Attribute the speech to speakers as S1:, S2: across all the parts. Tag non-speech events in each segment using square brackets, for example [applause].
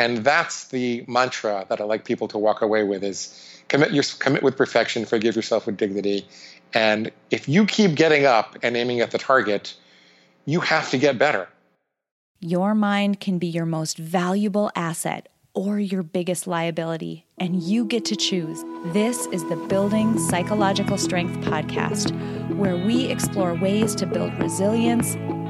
S1: And that's the mantra that I like people to walk away with is commit your commit with perfection, forgive yourself with dignity. And if you keep getting up and aiming at the target, you have to get better.
S2: Your mind can be your most valuable asset or your biggest liability, and you get to choose. This is the Building Psychological Strength podcast, where we explore ways to build resilience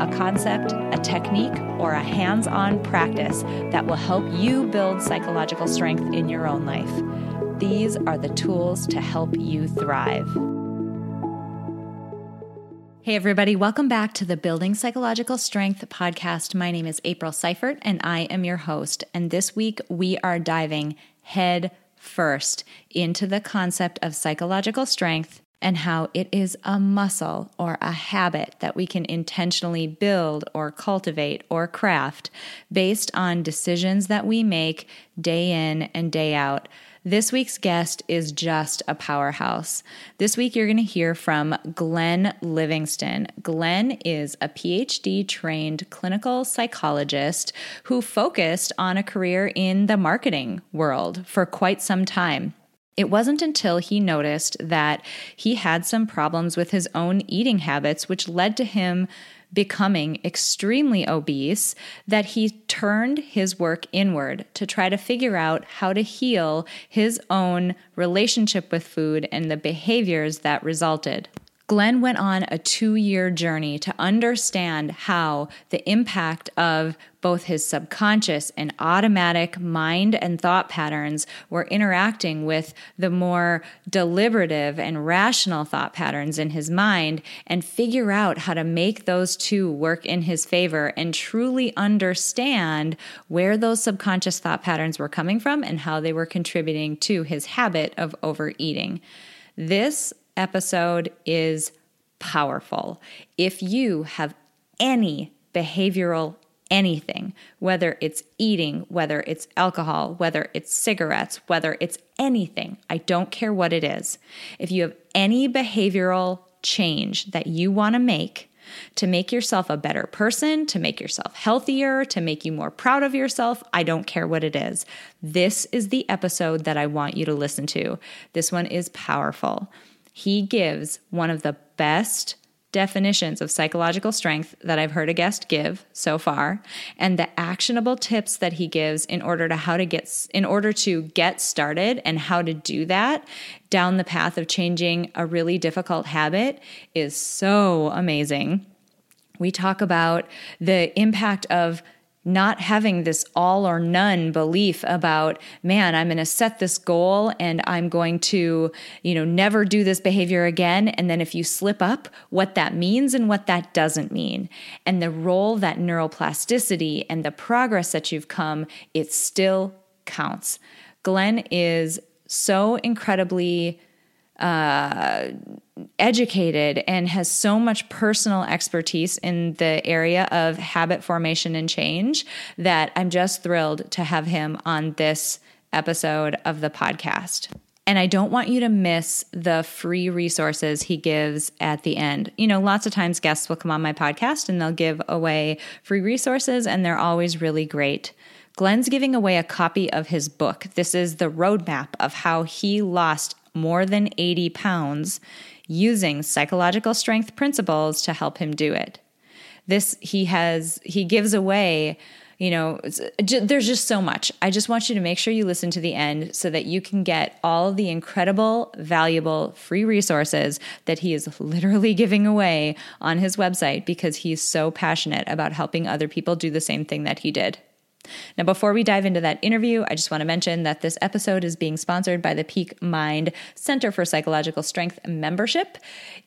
S2: a concept, a technique, or a hands on practice that will help you build psychological strength in your own life. These are the tools to help you thrive. Hey, everybody, welcome back to the Building Psychological Strength podcast. My name is April Seifert, and I am your host. And this week, we are diving head first into the concept of psychological strength and how it is a muscle or a habit that we can intentionally build or cultivate or craft based on decisions that we make day in and day out. This week's guest is just a powerhouse. This week, you're going to hear from Glenn Livingston. Glenn is a PhD trained clinical psychologist who focused on a career in the marketing world for quite some time. It wasn't until he noticed that he had some problems with his own eating habits, which led to him becoming extremely obese, that he turned his work inward to try to figure out how to heal his own relationship with food and the behaviors that resulted. Glenn went on a two year journey to understand how the impact of both his subconscious and automatic mind and thought patterns were interacting with the more deliberative and rational thought patterns in his mind and figure out how to make those two work in his favor and truly understand where those subconscious thought patterns were coming from and how they were contributing to his habit of overeating. This episode is powerful. If you have any behavioral anything, whether it's eating, whether it's alcohol, whether it's cigarettes, whether it's anything, I don't care what it is. If you have any behavioral change that you want to make, to make yourself a better person, to make yourself healthier, to make you more proud of yourself. I don't care what it is. This is the episode that I want you to listen to. This one is powerful he gives one of the best definitions of psychological strength that I've heard a guest give so far and the actionable tips that he gives in order to how to get in order to get started and how to do that down the path of changing a really difficult habit is so amazing. We talk about the impact of not having this all or none belief about man i'm going to set this goal and i'm going to you know never do this behavior again. And then if you slip up what that means and what that doesn't mean. And the role that neuroplasticity and the progress that you've come it still counts. Glenn is so incredibly uh, educated and has so much personal expertise in the area of habit formation and change that I'm just thrilled to have him on this episode of the podcast. And I don't want you to miss the free resources he gives at the end. You know, lots of times guests will come on my podcast and they'll give away free resources, and they're always really great. Glenn's giving away a copy of his book. This is the roadmap of how he lost more than 80 pounds using psychological strength principles to help him do it. This he has he gives away you know there's just so much i just want you to make sure you listen to the end so that you can get all the incredible valuable free resources that he is literally [laughs] giving away on his website because he's so passionate about helping other people do the same thing that he did Now, before we dive into that interview, I just want to mention that this episode is being sponsored by the Peak Mind Center for Psychological Strength membership.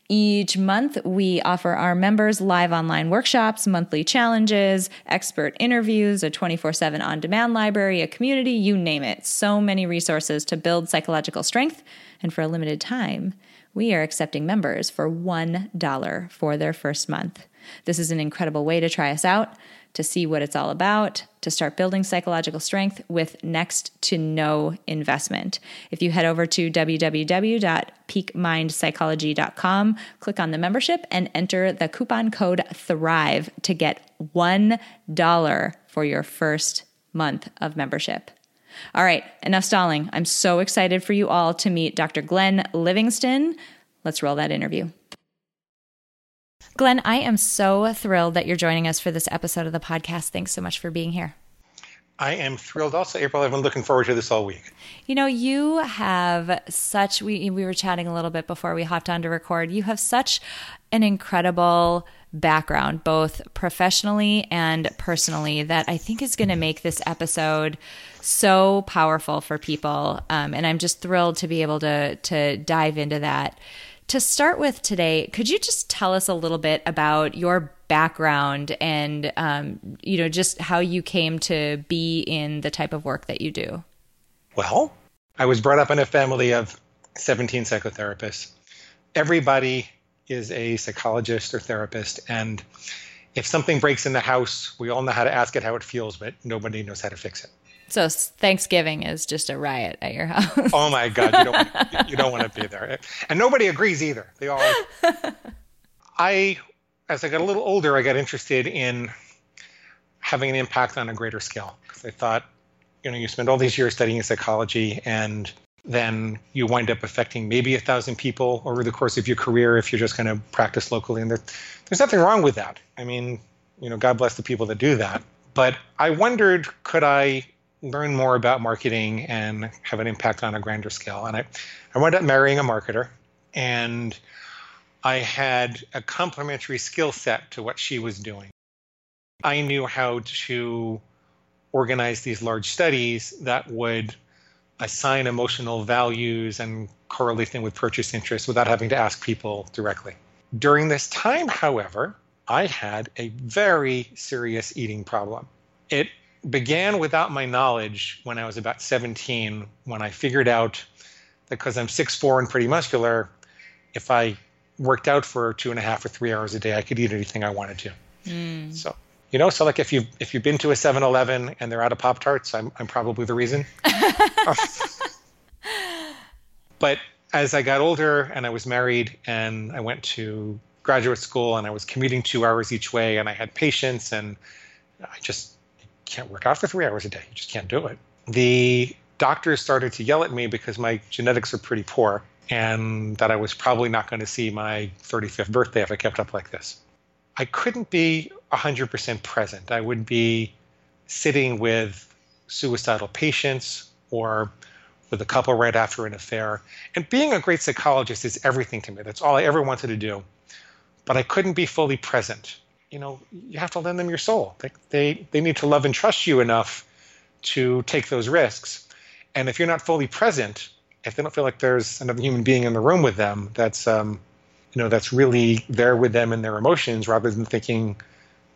S2: Each month, we offer our members live online workshops, monthly challenges, expert interviews, a 24 7 on demand library, a community, you name it. So many resources to build psychological strength. And for a limited time, we are accepting members for $1 for their first month. This is an incredible way to try us out to see what it's all about, to start building psychological strength with next to no investment. If you head over to www.peakmindpsychology.com, click on the membership and enter the coupon code THRIVE to get $1 for your first month of membership. All right, enough stalling. I'm so excited for you all to meet Dr. Glenn Livingston. Let's roll that interview. Glenn, I am so thrilled that you're joining us for this episode of the podcast. Thanks so much for being here.
S1: I am thrilled also, April. I've been looking forward to this all week.
S2: You know, you have such, we, we were chatting a little bit before we hopped on to record. You have such an incredible background, both professionally and personally, that I think is going to make this episode so powerful for people. Um, and I'm just thrilled to be able to to dive into that. To start with today, could you just tell us a little bit about your background and um, you know just how you came to be in the type of work that you do?
S1: Well, I was brought up in a family of 17 psychotherapists. Everybody is a psychologist or therapist, and if something breaks in the house, we all know how to ask it how it feels, but nobody knows how to fix it.
S2: So Thanksgiving is just a riot at your house. [laughs]
S1: oh my God, you don't you don't want to be [laughs] there, and nobody agrees either. They all. [laughs] I, as I got a little older, I got interested in having an impact on a greater scale because I thought, you know, you spend all these years studying psychology and then you wind up affecting maybe a thousand people over the course of your career if you're just going to practice locally. And there, there's nothing wrong with that. I mean, you know, God bless the people that do that. But I wondered, could I learn more about marketing and have an impact on a grander scale. And I, I wound up marrying a marketer, and I had a complementary skill set to what she was doing. I knew how to organize these large studies that would assign emotional values and correlate them with purchase interest without having to ask people directly. During this time, however, I had a very serious eating problem. It began without my knowledge when I was about 17, when I figured out that because I'm 6'4 and pretty muscular, if I worked out for two and a half or three hours a day, I could eat anything I wanted to. Mm. So, you know, so like if you if you've been to a 7-Eleven and they're out of Pop Tarts, I'm I'm probably the reason. [laughs] but as I got older and I was married and I went to graduate school and I was commuting two hours each way and I had patients and I just can't work out for three hours a day. You just can't do it. The doctors started to yell at me because my genetics are pretty poor and that I was probably not going to see my 35th birthday if I kept up like this. I couldn't be 100% present. I would be sitting with suicidal patients or with a couple right after an affair. And being a great psychologist is everything to me. That's all I ever wanted to do. But I couldn't be fully present you know, you have to lend them your soul. They, they, they need to love and trust you enough to take those risks. And if you're not fully present, if they don't feel like there's another human being in the room with them, that's, um, you know, that's really there with them and their emotions rather than thinking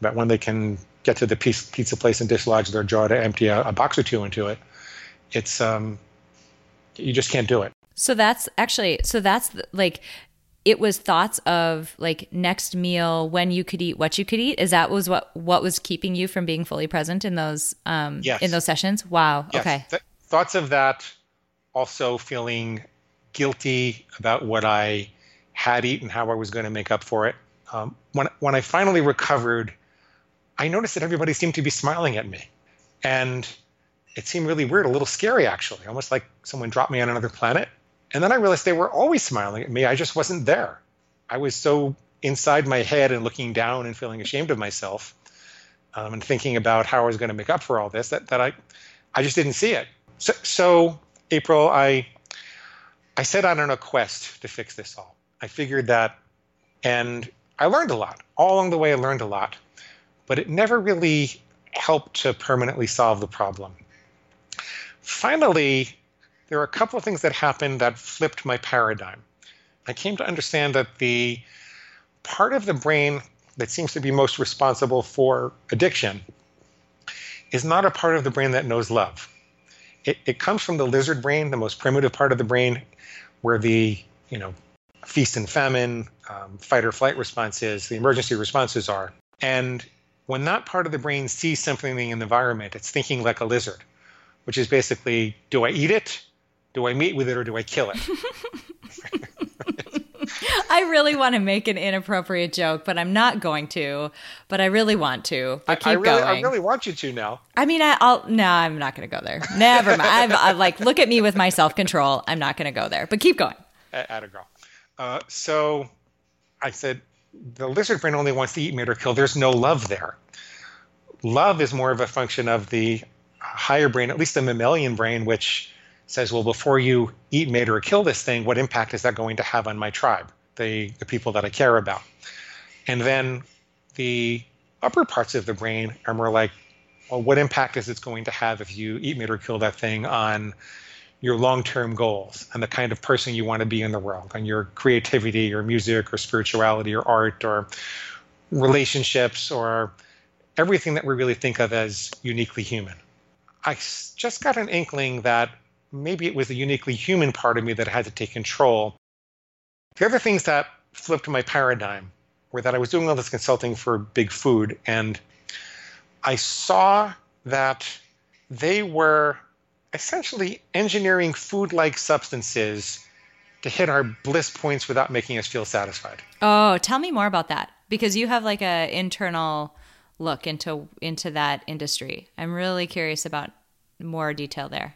S1: about when they can get to the pizza place and dislodge their jaw to empty a, a box or two into it. It's, um, you just can't do it.
S2: So that's actually, so that's like, it was thoughts of like next meal when you could eat what you could eat is that was what what was keeping you from being fully present in those um yes. in those sessions wow yes. okay Th-
S1: thoughts of that also feeling guilty about what i had eaten how i was going to make up for it um, when when i finally recovered i noticed that everybody seemed to be smiling at me and it seemed really weird a little scary actually almost like someone dropped me on another planet and then I realized they were always smiling at me. I just wasn't there. I was so inside my head and looking down and feeling ashamed of myself um, and thinking about how I was going to make up for all this that, that I, I just didn't see it. So, so April, I, I set out on a quest to fix this all. I figured that, and I learned a lot. All along the way, I learned a lot, but it never really helped to permanently solve the problem. Finally, there are a couple of things that happened that flipped my paradigm. I came to understand that the part of the brain that seems to be most responsible for addiction is not a part of the brain that knows love. It, it comes from the lizard brain, the most primitive part of the brain, where the you know feast and famine, um, fight or flight responses, the emergency responses are. And when that part of the brain sees something in the environment, it's thinking like a lizard, which is basically, do I eat it? Do I meet with it or do I kill it? [laughs]
S2: I really want to make an inappropriate joke, but I'm not going to. But I really want to. But keep
S1: I, I really,
S2: going.
S1: I really want you to now.
S2: I mean, I, will No, I'm not going to go there. Never mind. I've, I, like, look at me with my self control. I'm not going to go there. But keep going.
S1: At a girl. Uh, so I said, the lizard brain only wants to eat, mate, or kill. There's no love there. Love is more of a function of the higher brain, at least the mammalian brain, which says, well, before you eat, mate, or kill this thing, what impact is that going to have on my tribe, the, the people that I care about? And then the upper parts of the brain are more like, well, what impact is it going to have if you eat, mate, or kill that thing on your long-term goals and the kind of person you want to be in the world, and your creativity or music or spirituality or art or relationships or everything that we really think of as uniquely human. I just got an inkling that maybe it was the uniquely human part of me that had to take control. The other things that flipped my paradigm were that I was doing all this consulting for Big Food, and I saw that they were essentially engineering food like substances to hit our bliss points without making us feel satisfied.
S2: Oh, tell me more about that because you have like a internal look into into that industry. I'm really curious about more detail there.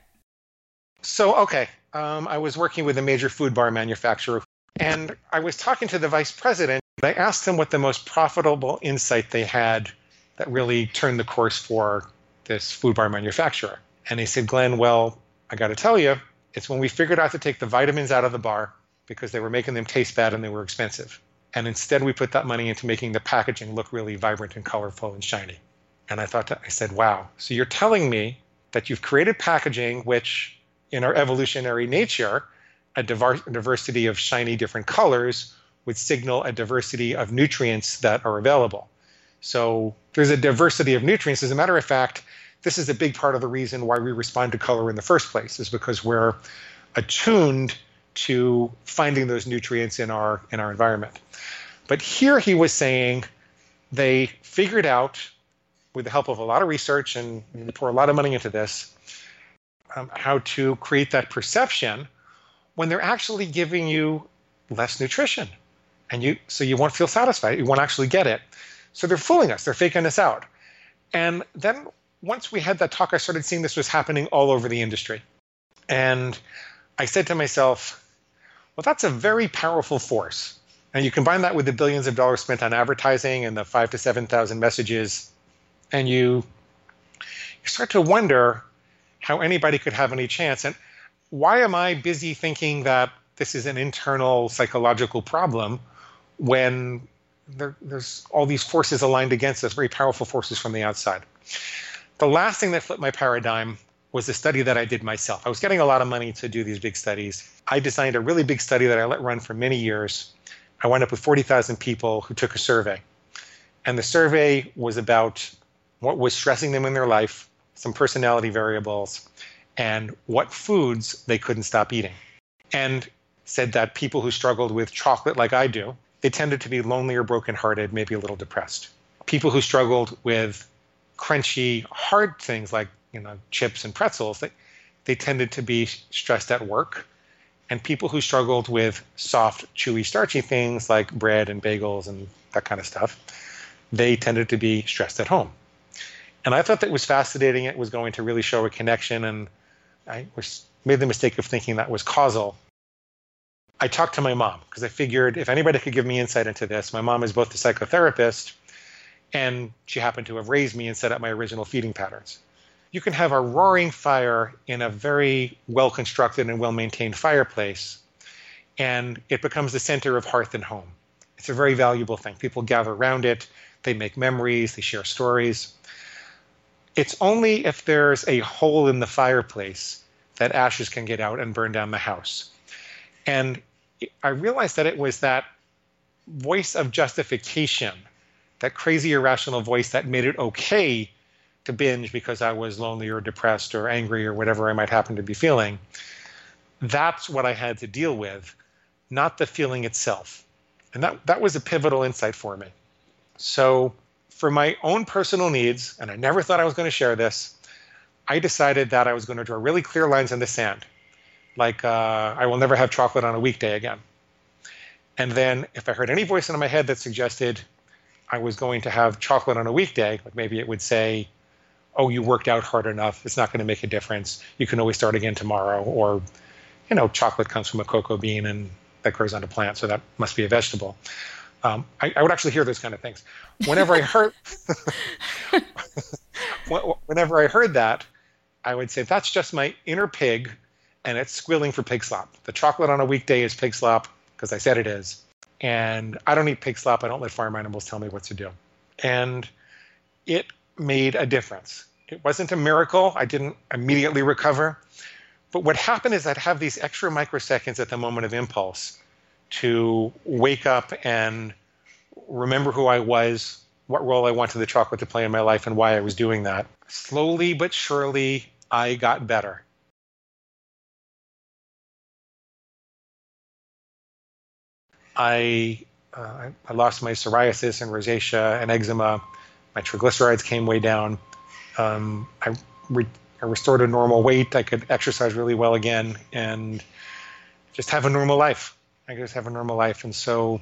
S1: So, okay, um, I was working with a major food bar manufacturer, and I was talking to the vice president. I asked them what the most profitable insight they had that really turned the course for this food bar manufacturer. And he said, Glenn, well, I got to tell you, it's when we figured out to take the vitamins out of the bar because they were making them taste bad and they were expensive. And instead, we put that money into making the packaging look really vibrant and colorful and shiny. And I thought, to, I said, wow, so you're telling me that you've created packaging which in our evolutionary nature, a diversity of shiny different colors would signal a diversity of nutrients that are available. So there's a diversity of nutrients. As a matter of fact, this is a big part of the reason why we respond to color in the first place, is because we're attuned to finding those nutrients in our in our environment. But here he was saying they figured out, with the help of a lot of research and pour a lot of money into this, um, how to create that perception when they're actually giving you less nutrition. And you so you won't feel satisfied you won't actually get it. So they're fooling us they're faking us out. And then once we had that talk i started seeing this was happening all over the industry and i said to myself well that's a very powerful force and you combine that with the billions of dollars spent on advertising and the five to seven thousand messages and you you start to wonder how anybody could have any chance. And why am I busy thinking that this is an internal psychological problem when there, there's all these forces aligned against us, very powerful forces from the outside? The last thing that flipped my paradigm was a study that I did myself. I was getting a lot of money to do these big studies. I designed a really big study that I let run for many years. I wound up with 40,000 people who took a survey. And the survey was about what was stressing them in their life, some personality variables, and what foods they couldn't stop eating. And said that people who struggled with chocolate, like I do, they tended to be lonely or brokenhearted, maybe a little depressed. People who struggled with crunchy, hard things like you know chips and pretzels, they, they tended to be stressed at work. And people who struggled with soft, chewy, starchy things like bread and bagels and that kind of stuff, they tended to be stressed at home. And I thought that was fascinating. It was going to really show a connection, and I was, made the mistake of thinking that was causal. I talked to my mom because I figured if anybody could give me insight into this, my mom is both a psychotherapist and she happened to have raised me and set up my original feeding patterns. You can have a roaring fire in a very well constructed and well maintained fireplace, and it becomes the center of hearth and home. It's a very valuable thing. People gather around it, they make memories, they share stories. it's only if there's a hole in the fireplace that ashes can get out and burn down the house. And I realized that it was that voice of justification, that crazy irrational voice that made it okay to binge because I was lonely or depressed or angry or whatever I might happen to be feeling. That's what I had to deal with, not the feeling itself. And that, that was a pivotal insight for me. So, for my own personal needs, and I never thought I was going to share this, I decided that I was going to draw really clear lines in the sand. Like, uh, I will never have chocolate on a weekday again. And then if I heard any voice in my head that suggested I was going to have chocolate on a weekday, like maybe it would say, oh, you worked out hard enough. It's not going to make a difference. You can always start again tomorrow. Or, you know, chocolate comes from a cocoa bean and that grows on a plant, so that must be a vegetable. Um, I, I, would actually hear those kind of things. Whenever I heard, [laughs] whenever I heard that, I would say that's just my inner pig, and it's squealing for pig slop. The chocolate on a weekday is pig slop because I said it is, and I don't eat pig slop. I don't let farm animals tell me what to do, and it made a difference. It wasn't a miracle. I didn't immediately recover. But what happened is I'd have these extra microseconds at the moment of impulse to wake up and remember who I was, what role I wanted the chocolate to play in my life, and why I was doing that. Slowly but surely, I got better. I, uh, I lost my psoriasis and rosacea and eczema my triglycerides came way down. Um, I, re- I restored a normal weight. I could exercise really well again and just have a normal life. I could just have a normal life. And so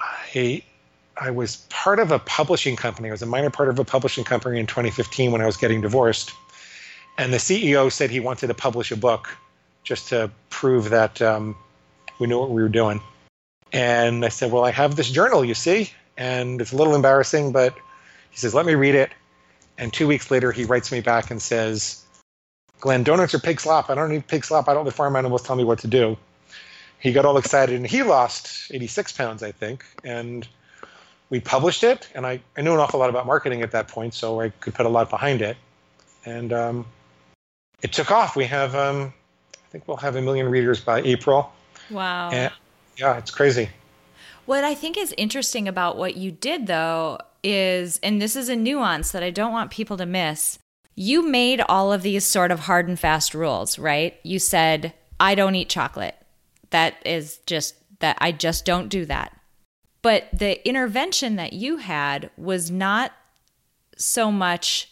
S1: I, I was part of a publishing company. I was a minor part of a publishing company in 2015 when I was getting divorced. And the CEO said he wanted to publish a book just to prove that um, we knew what we were doing. And I said, Well, I have this journal, you see, and it's a little embarrassing, but he says, let me read it. And two weeks later, he writes me back and says, Glenn, donuts are pig slop. I don't need pig slop. I don't let farm animals tell me what to do. He got all excited and he lost 86 pounds, I think. And we published it. And I, I knew an awful lot about marketing at that point, so I could put a lot behind it. And um, it took off. We have, um, I think we'll have a million readers by April.
S2: Wow.
S1: And, yeah, it's crazy.
S2: What I think is interesting about what you did, though, is, and this is a nuance that I don't want people to miss. You made all of these sort of hard and fast rules, right? You said, I don't eat chocolate. That is just that I just don't do that. But the intervention that you had was not so much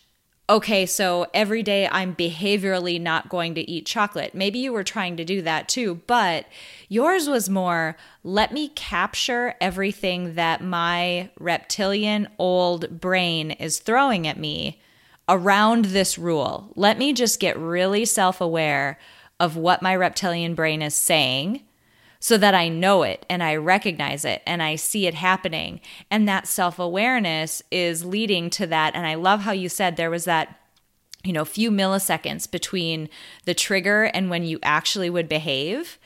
S2: okay, so every day I'm behaviorally not going to eat chocolate. Maybe you were trying to do that too, but yours was more let me capture everything that my reptilian old brain is throwing at me around this rule. Let me just get really self aware of what my reptilian brain is saying so that I know it and I recognize it and I see it happening. And that self awareness is leading to that. And I love how you said there was that you know, few milliseconds between the trigger and when you actually would behave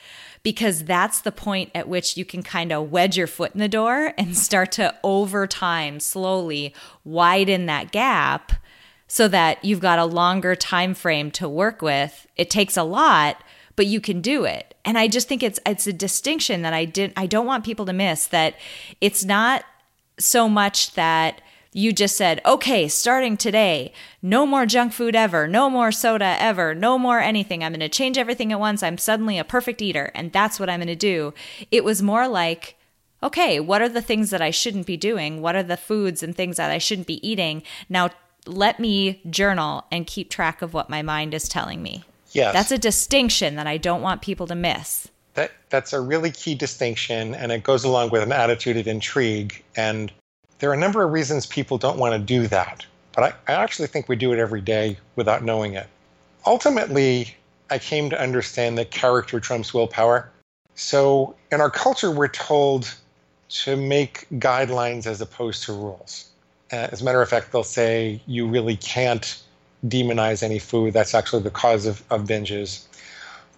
S2: because that's the point at which you can kind of wedge your foot in the door and start to over time slowly widen that gap so that you've got a longer time frame to work with it takes a lot but you can do it. And I just think it's it's a distinction that I didn't I don't want people to miss that it's not so much that you just said, okay, starting today, no more junk food ever, no more soda ever, no more anything. I'm going to change everything at once. I'm suddenly a perfect eater, and that's what I'm going to do. It was more like, okay, what are the things that I shouldn't be doing? What are the foods and things that I shouldn't be eating? Now, let me journal and keep track of what my mind is telling me.
S1: Yes.
S2: That's a distinction that I don't want people to miss.
S1: That, that's a really key distinction, and it goes along with an attitude of intrigue. And there are a number of reasons people don't want to do that, but I, I actually think we do it every day without knowing it. Ultimately, I came to understand that character trumps willpower. So in our culture, we're told to make guidelines as opposed to rules. Uh, as a matter of fact, they'll say you really can't demonize any food. That's actually the cause of, of binges.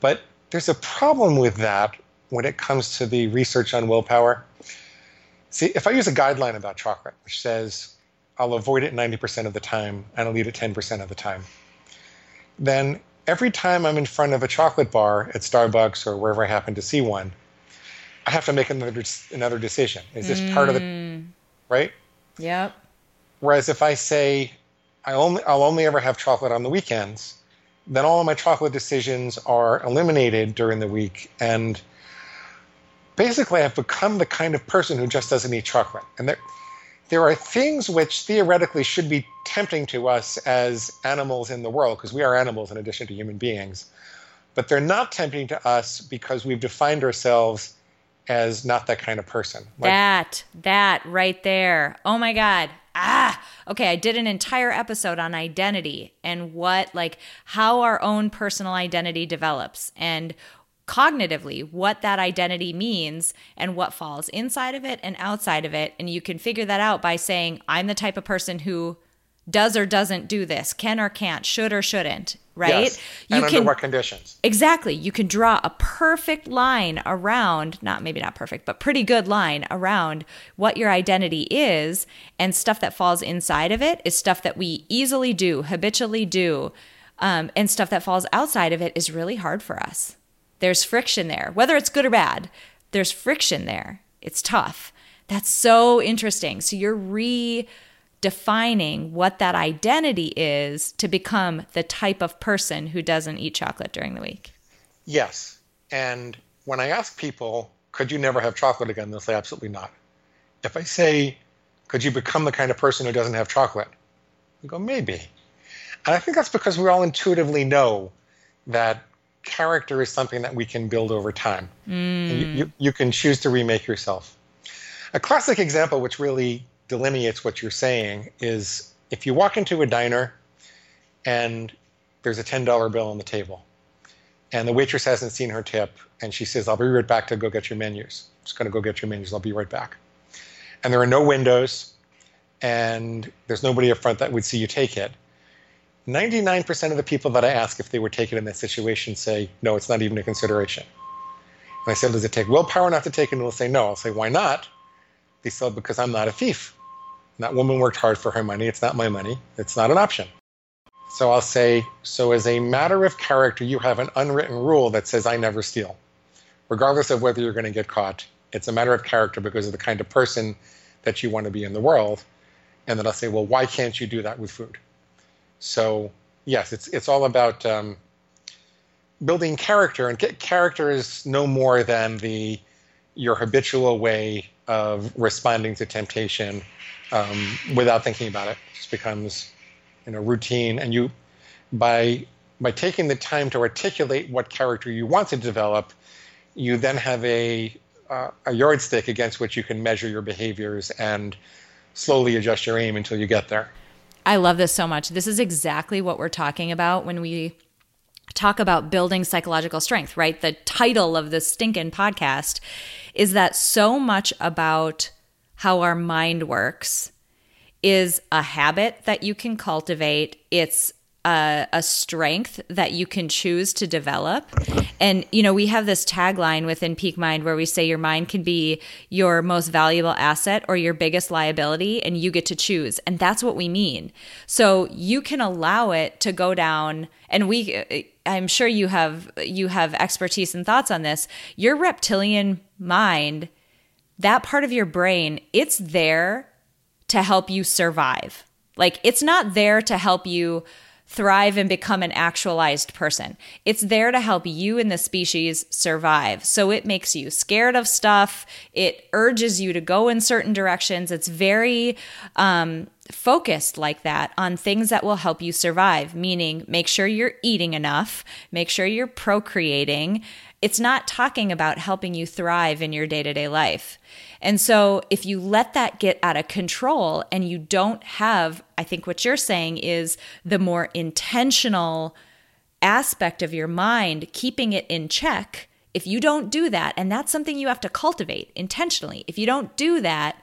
S1: But there's a problem with that when it comes to the research on willpower. See, if I use a guideline about chocolate, which says I'll avoid it 90% of the time and I'll eat it 10% of the time. Then every time I'm in front of a chocolate bar at Starbucks or wherever I happen to see one, I have to make another another decision. Is this mm. part of the mm. right?
S2: Yep.
S1: Whereas if I say I only I'll only ever have chocolate on the weekends, then all my chocolate decisions are eliminated during the week and basically I've become the kind of person who just doesn't eat chocolate. And there there are things which theoretically should be tempting to us as animals in the world, because we are animals in addition to human beings. But they're not tempting to us because we've defined ourselves as not that kind of person.
S2: Like, that, that right there. Oh my God. Ah, okay. I did an entire episode on identity and what, like, how our own personal identity develops and cognitively what that identity means and what falls inside of it and outside of it. And you can figure that out by saying, I'm the type of person who does or doesn't do this, can or can't, should or shouldn't, right? Yes.
S1: You and can, under what conditions?
S2: Exactly. You can draw a perfect line around, not maybe not perfect, but pretty good line around what your identity is. And stuff that falls inside of it is stuff that we easily do, habitually do. Um, and stuff that falls outside of it is really hard for us. There's friction there, whether it's good or bad, there's friction there. It's tough. That's so interesting. So you're re defining what that identity is to become the type of person who doesn't eat chocolate during the week.
S1: Yes. And when I ask people, could you never have chocolate again? They'll say, absolutely not. If I say, could you become the kind of person who doesn't have chocolate? We go, maybe. And I think that's because we all intuitively know that character is something that we can build over time. Mm. You, you, you can choose to remake yourself. A classic example, which really delineates what you're saying is if you walk into a diner and there's a $10 bill on the table and the waitress hasn't seen her tip and she says, I'll be right back to go get your menus. I'm just going to go get your menus. I'll be right back. And there are no windows and there's nobody up front that would see you take it. 99% of the people that I ask if they would take it in that situation say, no, it's not even a consideration. And I said, does it take willpower not to take it? And they'll say, no. I'll say, why not? They said, because I'm not a thief. That woman worked hard for her money. It's not my money. It's not an option. So I'll say, so as a matter of character, you have an unwritten rule that says I never steal, regardless of whether you're going to get caught. It's a matter of character because of the kind of person that you want to be in the world. And then I'll say, well, why can't you do that with food? So yes, it's it's all about um, building character, and character is no more than the your habitual way of responding to temptation um, without thinking about it. It just becomes you know routine, and you by by taking the time to articulate what character you want to develop, you then have a uh, a yardstick against which you can measure your behaviors and slowly adjust your aim until you get there.
S2: I love this so much. This is exactly what we're talking about when we talk about building psychological strength, right? The title of this stinking podcast is that so much about how our mind works is a habit that you can cultivate. It's a, a, strength that you can choose to develop. And, you know, we have this tagline within Peak Mind where we say your mind can be your most valuable asset or your biggest liability, and you get to choose. And that's what we mean. So you can allow it to go down, and we, I'm sure you have you have expertise and thoughts on this. Your reptilian mind, that part of your brain, it's there to help you survive. Like it's not there to help you thrive and become an actualized person. It's there to help you and the species survive. So it makes you scared of stuff. It urges you to go in certain directions. It's very um, focused like that on things that will help you survive, meaning make sure you're eating enough, make sure you're procreating. It's not talking about helping you thrive in your day to day life. And so if you let that get out of control and you don't have, I think what you're saying is the more intentional aspect of your mind, keeping it in check. If you don't do that, and that's something you have to cultivate intentionally, if you don't do that,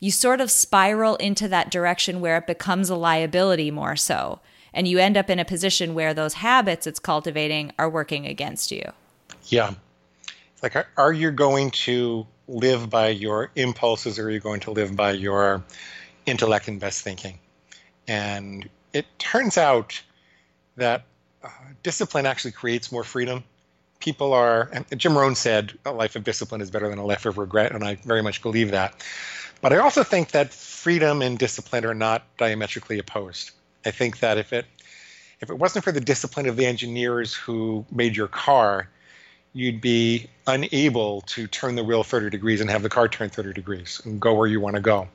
S2: you sort of spiral into that direction where it becomes a liability more so. And you end up in a position where those habits it's cultivating are working against you.
S1: Yeah. Like, are you going to live by your impulses or are you going to live by your intellect and best thinking? And it turns out that uh, discipline actually creates more freedom. People are, and Jim Rohn said, a life of discipline is better than a life of regret, and I very much believe that. But I also think that freedom and discipline are not diametrically opposed. I think that if it if it wasn't for the discipline of the engineers who made your car, you'd be unable to turn the wheel 30 degrees and have the car turn 30 degrees and go where you want to go.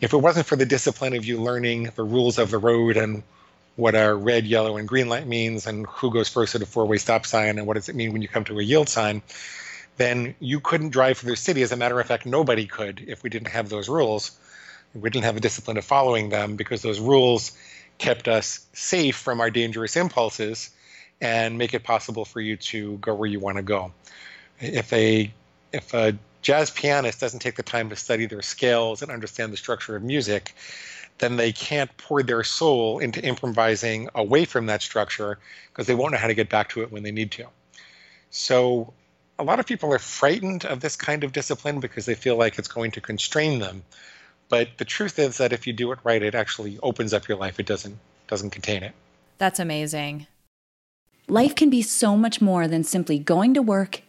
S1: If it wasn't for the discipline of you learning the rules of the road and what a red, yellow, and green light means and who goes first at a four way stop sign and what does it mean when you come to a yield sign, then you couldn't drive through the city. As a matter of fact, nobody could if we didn't have those rules. We didn't have the discipline of following them because those rules kept us safe from our dangerous impulses and make it possible for you to go where you want to go. If a if a jazz pianist doesn't take the time to study their scales and understand the structure of music, then they can't pour their soul into improvising away from that structure because they won't know how to get back to it when they need to. So a lot of people are frightened of this kind of discipline because they feel like it's going to constrain them. But the truth is that if you do it right, it actually opens up your life. It doesn't doesn't contain it.
S2: That's amazing. Life can be so much more than simply going to work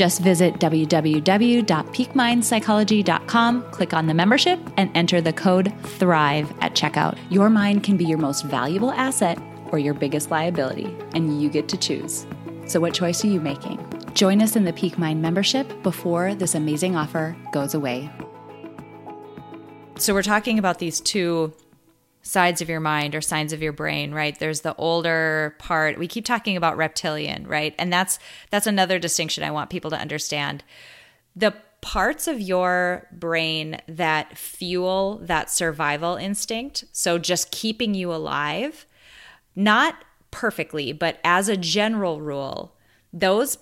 S2: Just visit www.peakmindpsychology.com, click on the membership, and enter the code THRIVE at checkout. Your mind can be your most valuable asset or your biggest liability, and you get to choose. So, what choice are you making? Join us in the Peak Mind membership before this amazing offer goes away. So, we're talking about these two sides of your mind or signs of your brain right? There's the older part. We keep talking about reptilian right? And that's that's another distinction i want people to understand. The parts of your brain that fuel that survival instinct so just keeping you alive not perfectly but as a general rule those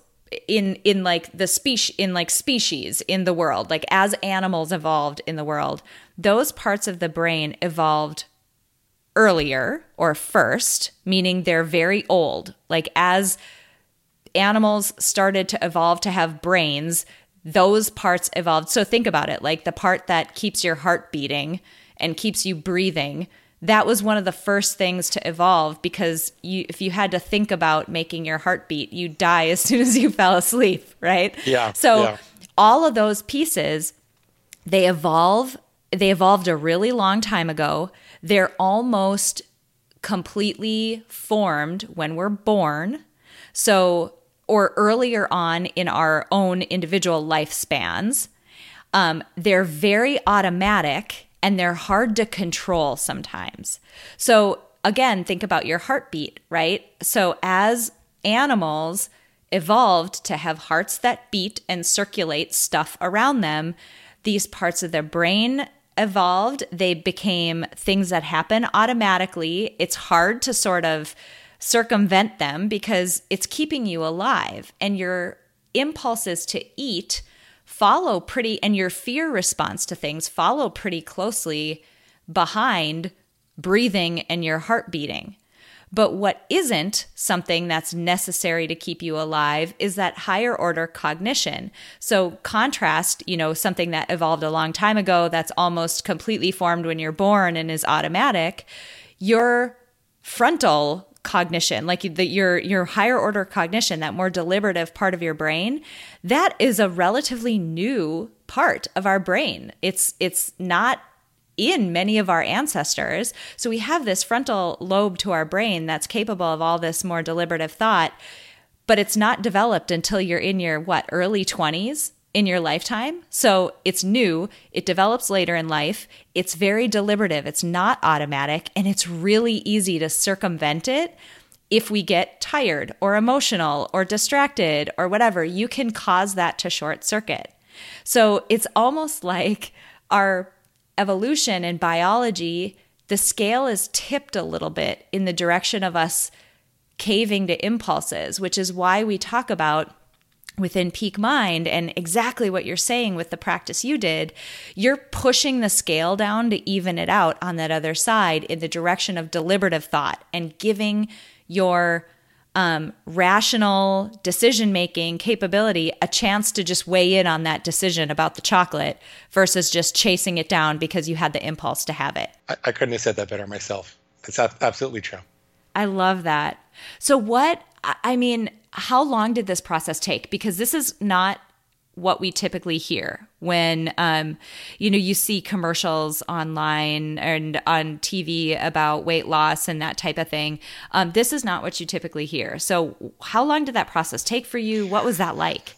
S2: in in like the species in like species in the world like as animals evolved in the world those parts of the brain evolved earlier or first, meaning they're very old. Like as animals started to evolve to have brains, those parts evolved. So think about it like the part that keeps your heart beating and keeps you breathing. That was one of the first things to evolve because you, if you had to think about making your heart beat, you die as soon as you [laughs] fell asleep, right?
S1: Yeah.
S2: So
S1: yeah.
S2: all of those pieces, they evolve. They evolved a really long time ago they're almost completely formed when we're born. So, or earlier on in our own individual lifespans. Um, they're very automatic and they're hard to control sometimes. So, again, think about your heartbeat, right? So, as animals evolved to have hearts that beat and circulate stuff around them, these parts of their brain evolved, they became things that happen automatically. It's hard to sort of circumvent them because it's keeping you alive and your impulses to eat follow pretty and your fear response to things follow pretty closely behind breathing and your heart beating. But what isn't something that's necessary to keep you alive is that higher order cognition. So, contrast, you know, something that evolved a long time ago that's almost completely formed when you're born and is automatic, your frontal cognition like the, your your higher order cognition that more deliberative part of your brain that is a relatively new part of our brain it's it's not in many of our ancestors so we have this frontal lobe to our brain that's capable of all this more deliberative thought but it's not developed until you're in your what early 20s in your lifetime. So it's new, it develops later in life, it's very deliberative, it's not automatic, and it's really easy to circumvent it if we get tired or emotional or distracted or whatever. You can cause that to short circuit. So it's almost like our evolution and biology, the scale is tipped a little bit in the direction of us caving to impulses, which is why we talk about within peak mind and exactly what you're saying with the practice you did, you're pushing the scale down to even it out on that other side in the direction of deliberative thought and giving your um, rational decision making capability a chance to just weigh in on that decision about the chocolate versus just chasing it down because you had the impulse to have it.
S1: I, I couldn't have said that better myself. That's absolutely true.
S2: I love that. So, what, I mean, how long did this process take? Because this is not what we typically hear when um, you know you see commercials online and on TV about weight loss and that type of thing. Um, this is not what you typically hear. So, how long did that process take for you? What was that like?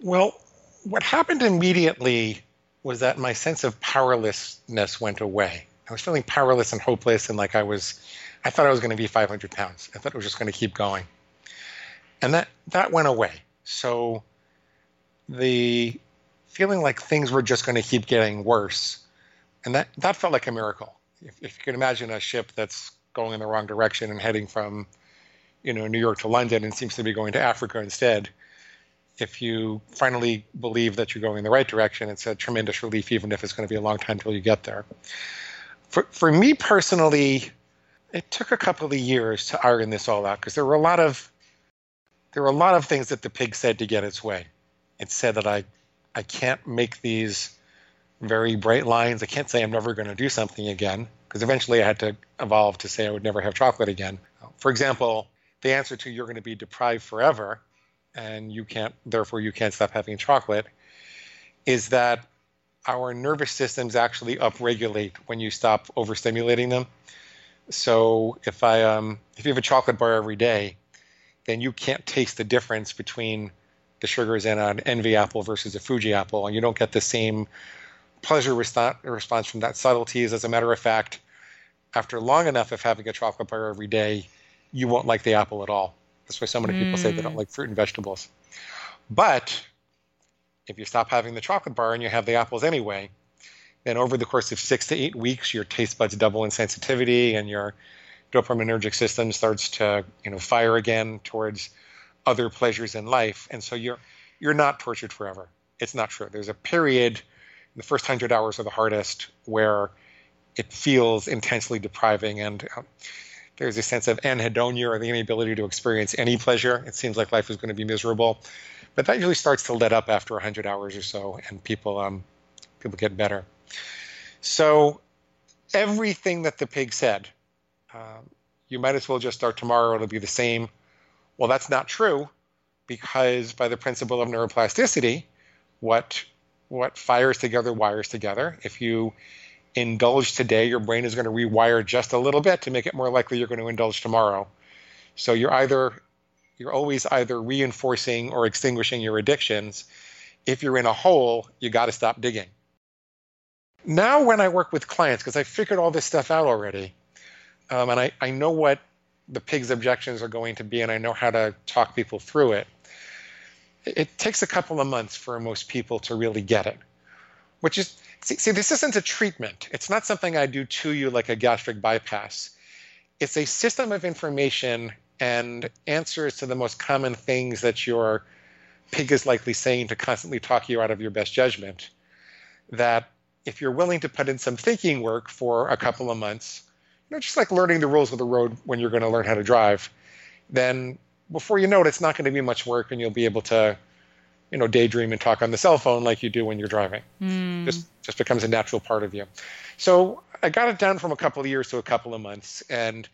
S1: Well, what happened immediately was that my sense of powerlessness went away. I was feeling powerless and hopeless, and like I was, I thought I was going to be 500 pounds. I thought it was just going to keep going and that that went away. So the feeling like things were just going to keep getting worse, and that that felt like a miracle. If, if you can imagine a ship that's going in the wrong direction and heading from, you know, New York to London and seems to be going to Africa instead. If you finally believe that you're going in the right direction, it's a tremendous relief, even if it's going to be a long time till you get there. For for me personally, it took a couple of years to iron this all out because there were a lot of there were a lot of things that the pig said to get its way. It said that I, I can't make these very bright lines. I can't say I'm never going to do something again because eventually I had to evolve to say I would never have chocolate again. For example, the answer to you're going to be deprived forever and you can't, therefore, you can't stop having chocolate is that our nervous systems actually upregulate when you stop overstimulating them. So if I um, if you have a chocolate bar every day, then you can't taste the difference between the sugars in an envy apple versus a Fuji apple, and you don't get the same pleasure response from that subtleties. As a matter of fact, after long enough of having a chocolate bar every day, you won't like the apple at all. That's why so many mm. people say they don't mm. like fruit and vegetables. But if you stop having the chocolate bar and you have the apples anyway, then over the course of six to eight weeks, your taste buds double in sensitivity and your dopaminergic system starts to you know fire again towards other pleasures in life, and so you're you're not tortured forever. It's not true. There's a period, the first hundred hours are the hardest, where it feels intensely depriving, and uh, there's a sense of anhedonia or the inability to experience any pleasure. It seems like life is going to be miserable, but that usually starts to let up after 100 hours or so, and people um, people get better. So everything that the pig said um, you might as well just start tomorrow, it'll be the same. Well, that's not true because by the principle of neuroplasticity, what what fires together wires together. If you indulge today, your brain is going to rewire just a little bit to make it more likely you're going to indulge tomorrow. So you're either you're always either reinforcing or extinguishing your addictions. If you're in a hole, you got to stop digging. Now, when I work with clients, because I figured all this stuff out already, um, and I, I know what the pig's objections are going to be, and I know how to talk people through it. It takes a couple of months for most people to really get it. which is see, see, this isn't a treatment. It's not something I do to you like a gastric bypass. It's a system of information and answers to the most common things that your pig is likely saying to constantly talk you out of your best judgment. That if you're willing to put in some thinking work for a couple of months, know, just like learning the rules of the road when you're going to learn how to drive, then before you know it, it's not going to be much work, and you'll be able to, you know, daydream and talk on the cell phone like you do when you're driving. Mm. Just just becomes a natural part of you. So I got it down from a couple of years to a couple of months, and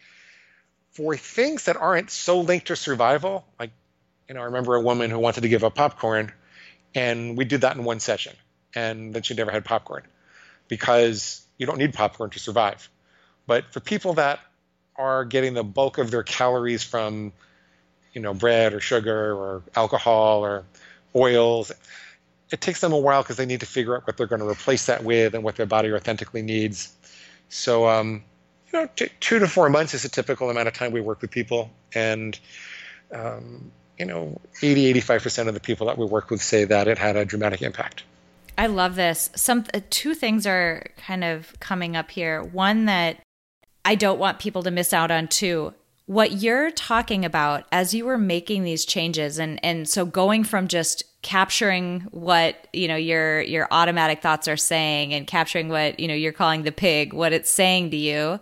S1: for things that aren't so linked to survival, like, you know, I remember a woman who wanted to give up popcorn, and we did that in one session, and then she never had popcorn because you don't need popcorn to survive. But for people that are getting the bulk of their calories from, you know, bread or sugar or alcohol or oils, it takes them a while because they need to figure out what they're going to replace that with and what their body authentically needs. So, um, you know, t- two to four months is a typical amount of time we work with people, and um, you know, 80, 85% of the people that we work with say that it had a dramatic impact.
S2: I love this. Some uh, two things are kind of coming up here. One that I don't want people to miss out on too. What you're talking about as you were making these changes and and so going from just capturing what, you know, your your automatic thoughts are saying and capturing what, you know, you're calling the pig, what it's saying to you.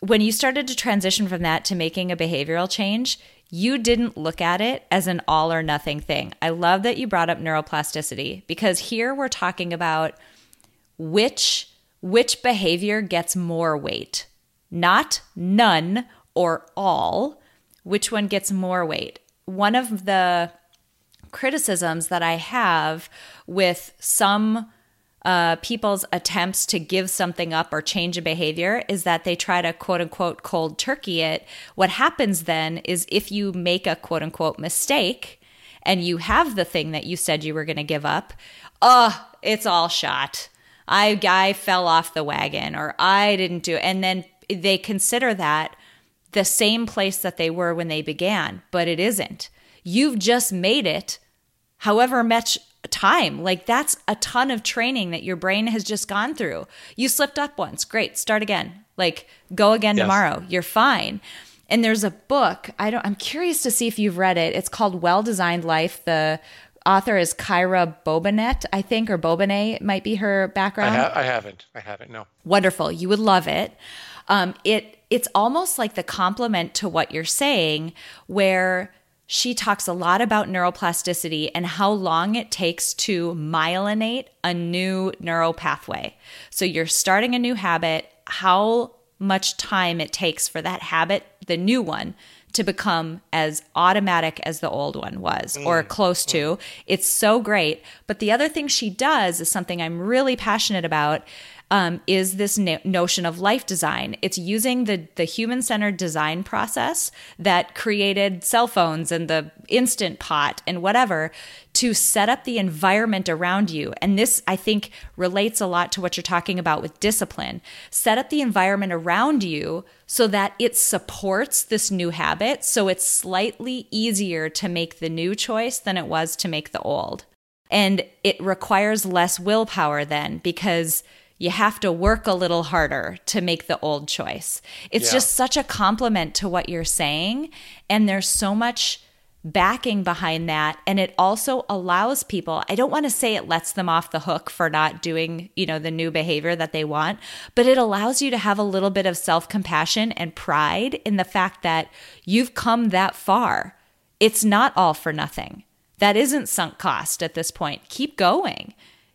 S2: When you started to transition from that to making a behavioral change, you didn't look at it as an all or nothing thing. I love that you brought up neuroplasticity because here we're talking about which which behavior gets more weight. Not none or all, which one gets more weight. One of the criticisms that I have with some uh, people's attempts to give something up or change a behavior is that they try to quote unquote cold turkey it. What happens then is if you make a quote unquote mistake and you have the thing that you said you were going to give up, oh, it's all shot. I guy fell off the wagon or I didn't do it. And then they consider that the same place that they were when they began, but it isn't. You've just made it however much time. Like that's a ton of training that your brain has just gone through. You slipped up once. Great. Start again. Like go again yes. tomorrow. You're fine. And there's a book. I don't I'm curious to see if you've read it. It's called Well Designed Life. The author is Kyra Bobinet, I think, or Bobinet might be her background.
S1: I, ha- I haven't. I haven't. No.
S2: Wonderful. You would love it. Um, it it's almost like the complement to what you're saying, where she talks a lot about neuroplasticity and how long it takes to myelinate a new neural pathway. So you're starting a new habit, how much time it takes for that habit, the new one, to become as automatic as the old one was mm. or close to. It's so great. But the other thing she does is something I'm really passionate about um, is this no- notion of life design. It's using the the human centered design process that created cell phones and the instant pot and whatever to set up the environment around you. And this, I think, relates a lot to what you're talking about with discipline. Set up the environment around you so that it supports this new habit. So it's slightly easier to make the new choice than it was to make the old. And it requires less willpower then because you have to work a little harder to make the old choice. It's yeah. just such a complement to what you're saying. And there's so much backing behind that and it also allows people i don't want to say it lets them off the hook for not doing you know the new behavior that they want but it allows you to have a little bit of self-compassion and pride in the fact that you've come that far it's not all for nothing that isn't sunk cost at this point keep going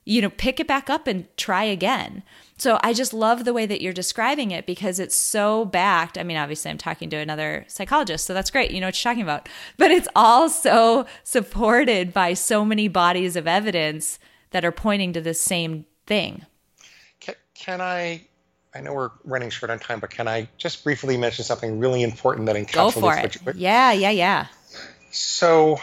S2: you know, pick it back up and try again. So I just love the way that you're describing it because it's so backed. I mean, obviously, I'm talking to another psychologist, so that's great. You know what you're talking about. But it's all so supported by so many bodies of evidence that are pointing to the same thing.
S1: Can, can I? I know we're running short on time, but can I just briefly mention something really important that encapsulates Go
S2: for it. yeah, yeah, yeah.
S1: So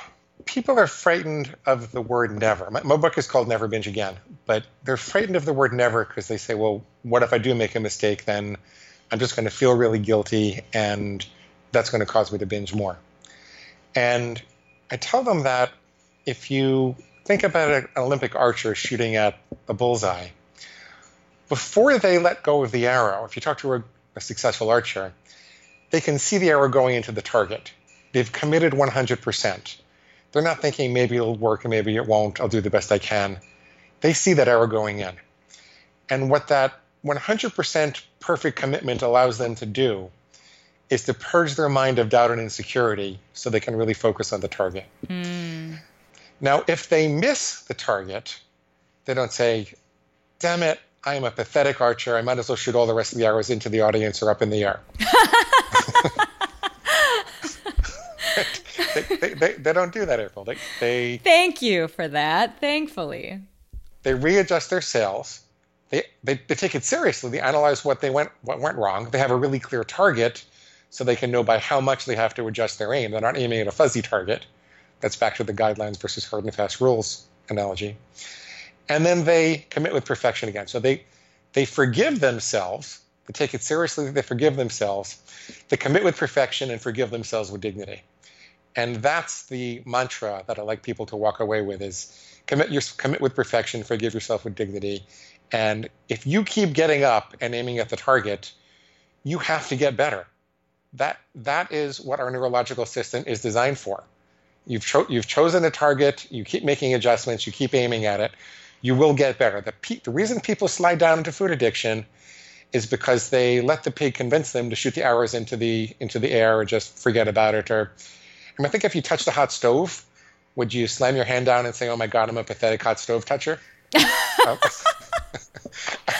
S1: people are frightened of the word never. My, my, book is called Never Binge Again, but they're frightened of the word never because they say, well, what if I do make a mistake? Then I'm just going to feel really guilty and that's going to cause me to binge more. And I tell them that if you think about an Olympic archer shooting at a bullseye. Before they let go of the arrow, if you talk to a, a successful archer, they can see the arrow going into the target. They've committed 100%. They're not thinking maybe it'll work and maybe it won't. I'll do the best I can. They see that arrow going in. And what that 100% perfect commitment allows them to do is to purge their mind of doubt and insecurity so they can really focus on the target. Mm. Now, if they miss the target, they don't say, damn it, I am a pathetic archer. I might as well shoot all the rest of the arrows into the audience or up in the air. [laughs] they, they, they, they, don't do that, April. They, they
S2: Thank you for that, thankfully.
S1: They readjust their sails. They, they, they take it seriously. They analyze what they went what went wrong. They have a really clear target so they can know by how much they have to adjust their aim. They're not aiming at a fuzzy target. That's back to the guidelines versus hard and fast rules analogy. And then they commit with perfection again. So they they forgive themselves. They take it seriously. They forgive themselves. They commit with perfection and forgive themselves with dignity. And that's the mantra that I like people to walk away with: is commit your commit with perfection, forgive yourself with dignity. And if you keep getting up and aiming at the target, you have to get better. That that is what our neurological system is designed for. You've, cho- you've chosen a target, you keep making adjustments, you keep aiming at it, you will get better. The, pe- the reason people slide down into food addiction is because they let the pig convince them to shoot the arrows into the into the air or just forget about it. Or I, mean, I think if you touched a hot stove, would you slam your hand down and say, "Oh my God, I'm a pathetic hot stove toucher"? [laughs]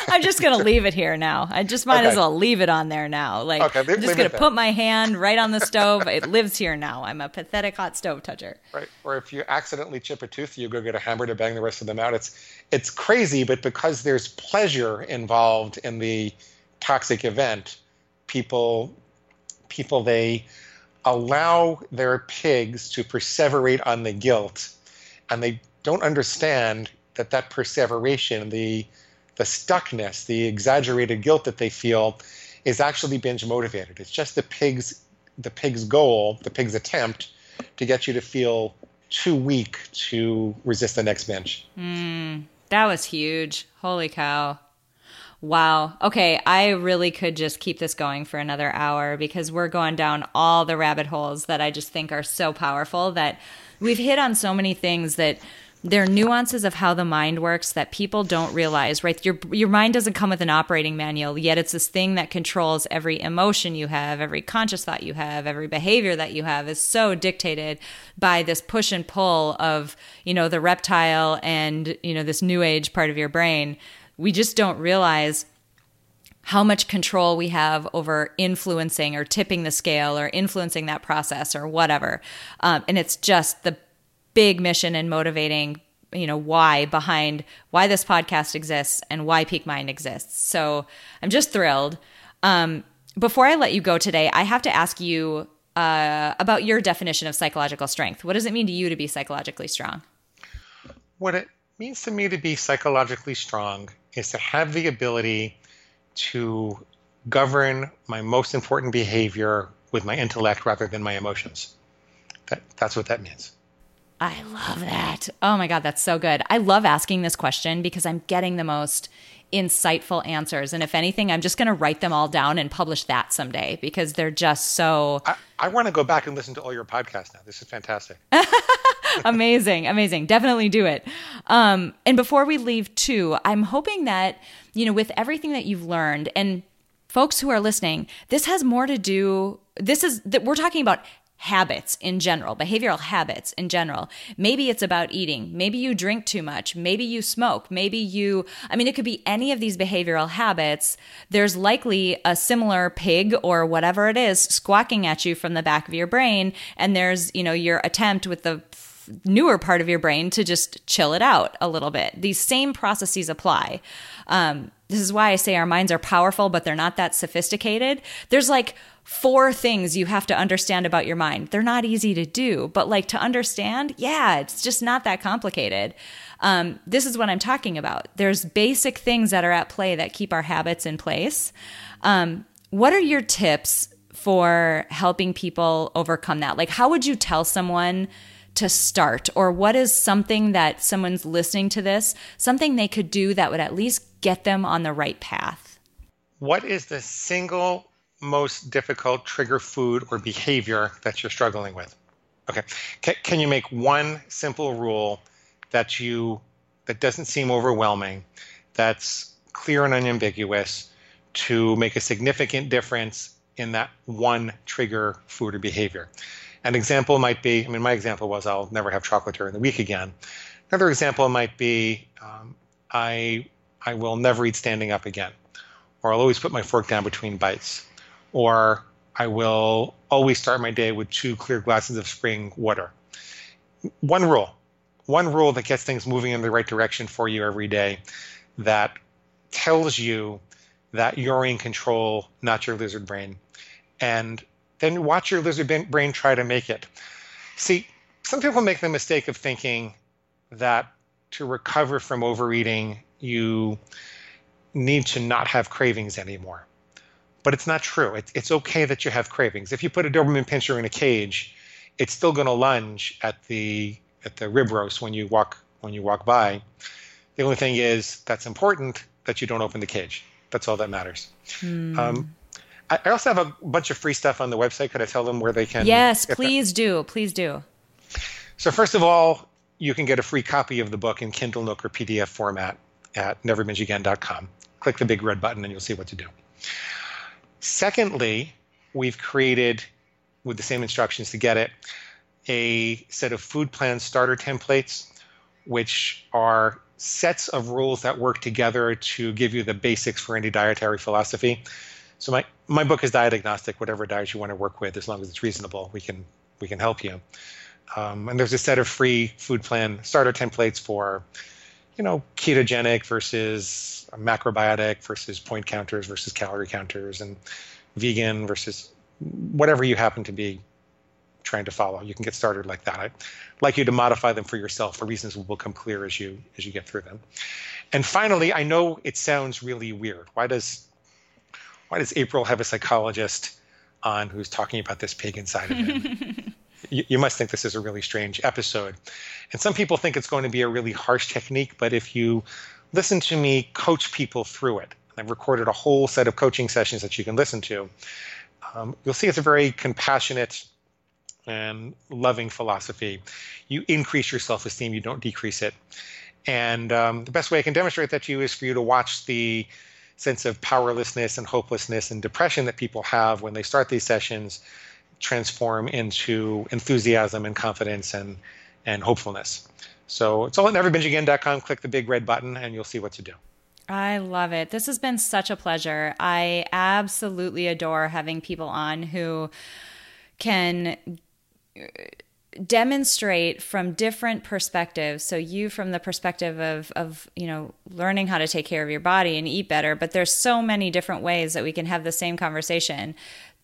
S2: I'm just gonna leave it here now. I just might okay. as well leave it on there now. Like okay, leave, I'm just gonna put my hand right on the stove. it lives here now. I'm a pathetic hot stove toucher.
S1: Right. Or if you accidentally chip a tooth, you go get a hammer to bang the rest of them out. It's it's crazy, but because there's pleasure involved in the toxic event, people people they allow their pigs to perseverate on the guilt, and they don't understand that that perseveration, the the stuckness, the exaggerated guilt that they feel is actually binge motivated. It's just the pig's the pig's goal, the pig's attempt to get you to feel too weak to resist the next binge.
S2: Mm, that was huge. Holy cow. Wow. Okay, I really could just keep this going for another hour because we're going down all the rabbit holes that I just think are so powerful that we've hit on so many things that there are nuances of how the mind works that people don't realize right your your mind doesn't come with an operating manual yet it's this thing that controls every emotion you have every conscious thought you have every behavior that you have is so dictated by this push and pull of you know the reptile and you know this new age part of your brain we just don't realize how much control we have over influencing or tipping the scale or influencing that process or whatever. Um, and it's just the big mission and motivating you know why behind why this podcast exists and why peak mind exists. So i'm just thrilled. Um, before i let you go today i have to ask you uh, about your definition of psychological strength. What does it mean to you to be psychologically strong?
S1: What it means to me to be psychologically strong is to have the ability to govern my most important behavior with my intellect rather than my emotions that, that's what that means
S2: I love that. Oh my God, that's so good. I love asking this question because I'm getting the most insightful answers. And if anything, I'm just going to write them all down and publish that someday because they're just so.
S1: I, I want to go back and listen to all your podcasts now. This is fantastic. [laughs] [laughs]
S2: amazing, amazing. Definitely do it. Um, and before we leave, too, I'm hoping that, you know, with everything that you've learned and folks who are listening, this has more to do. This is that we're talking about habits in general, behavioral habits in general. Maybe it's about eating. Maybe you drink too much. Maybe you smoke. Maybe you, I mean, it could be any of these behavioral habits. There's likely a similar pig or whatever it is squawking at you from the back of your brain. And there's, you know, your attempt with the newer part of your brain to just chill it out a little bit. These same processes apply. Um, this is why I say our minds are powerful, but they're not that sophisticated. There's like four things you have to understand about your mind. They're not easy to do, but like to understand, yeah, it's just not that complicated. Um, this is what I'm talking about. There's basic things that are at play that keep our habits in place. Um, what are your tips for helping people overcome that? Like, how would you tell someone to start? Or what is something that someone's listening to this, something they could do that would at least get them on the right path?
S1: What is the single most difficult trigger food or behavior that you're struggling with? Okay. Can, can you make one simple rule that you that doesn't seem overwhelming, that's clear and unambiguous to make a significant difference in that one trigger food or behavior? An example might be, I mean, my example was I'll never have chocolate during the week again. Another example might be um, I, I will never eat standing up again, or I'll always put my fork down between bites, or I will always start my day with two clear glasses of spring water. One rule, one rule that gets things moving in the right direction for you every day that tells you that you're in control, not your lizard brain. And then watch your lizard brain try to make it. See, some people make the mistake of thinking that to recover from overeating, you need to not have cravings anymore. But it's not true. It's, it's okay that you have cravings. If you put a Doberman Pinscher in a cage, it's still going to lunge at the at the rib roast when you walk when you walk by. The only thing is that's important that you don't open the cage. That's all that matters. Mm. Um, I also have a bunch of free stuff on the website. Could I tell them where they can?
S2: Yes, please that? do. Please do.
S1: So first of all, you can get a free copy of the book in Kindle Nook or PDF format at neverbingeagain.com. Click the big red button and you'll see what to do. Secondly, we've created, with the same instructions to get it, a set of food plan starter templates, which are sets of rules that work together to give you the basics for any dietary philosophy. So my, my book is diet agnostic. Whatever diet you want to work with, as long as it's reasonable, we can we can help you. Um, and there's a set of free food plan starter templates for, you know, ketogenic versus macrobiotic versus point counters versus calorie counters, and vegan versus whatever you happen to be trying to follow. You can get started like that. I'd like you to modify them for yourself. The reasons will become clear as you as you get through them. And finally, I know it sounds really weird. Why does why does April have a psychologist on who's talking about this pig inside of him? [laughs] you, you, must think this is a really strange episode. And some people think it's going to be a really harsh technique, but if you listen to me coach people through it, I've recorded a whole set of coaching sessions that you can listen to. Um, you'll see it's a very compassionate and loving philosophy. You increase your self esteem, you don't decrease it. And um, the best way I can demonstrate that to you is for you to watch the sense of powerlessness and hopelessness and depression that people have when they start these sessions transform into enthusiasm and confidence and, and hopefulness. So it's all at neverbingeagain.com. Click the big red button and you'll see what to do.
S2: I love it. This has been such a pleasure. I absolutely adore having people on who can demonstrate from different perspectives so you from the perspective of of you know learning how to take care of your body and eat better but there's so many different ways that we can have the same conversation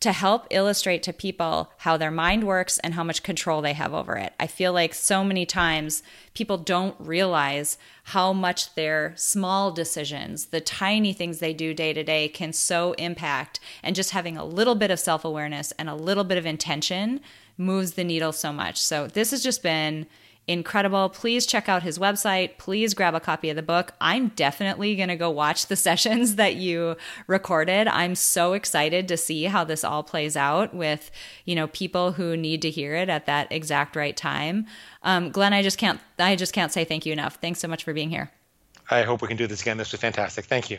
S2: to help illustrate to people how their mind works and how much control they have over it. I feel like so many times people don't realize how much their small decisions, the tiny things they do day to day, can so impact. And just having a little bit of self awareness and a little bit of intention moves the needle so much. So this has just been incredible. Please check out his website. Please grab a copy of the book. I'm definitely going to go watch the [laughs] sessions that you recorded. I'm so excited to see how this all plays out with, you know, people who need to hear it at that exact right time. Um, Glenn, I just can't, I just can't say thank you enough. Thanks so much for being here.
S1: I hope we can do this again. This was fantastic. Thank you.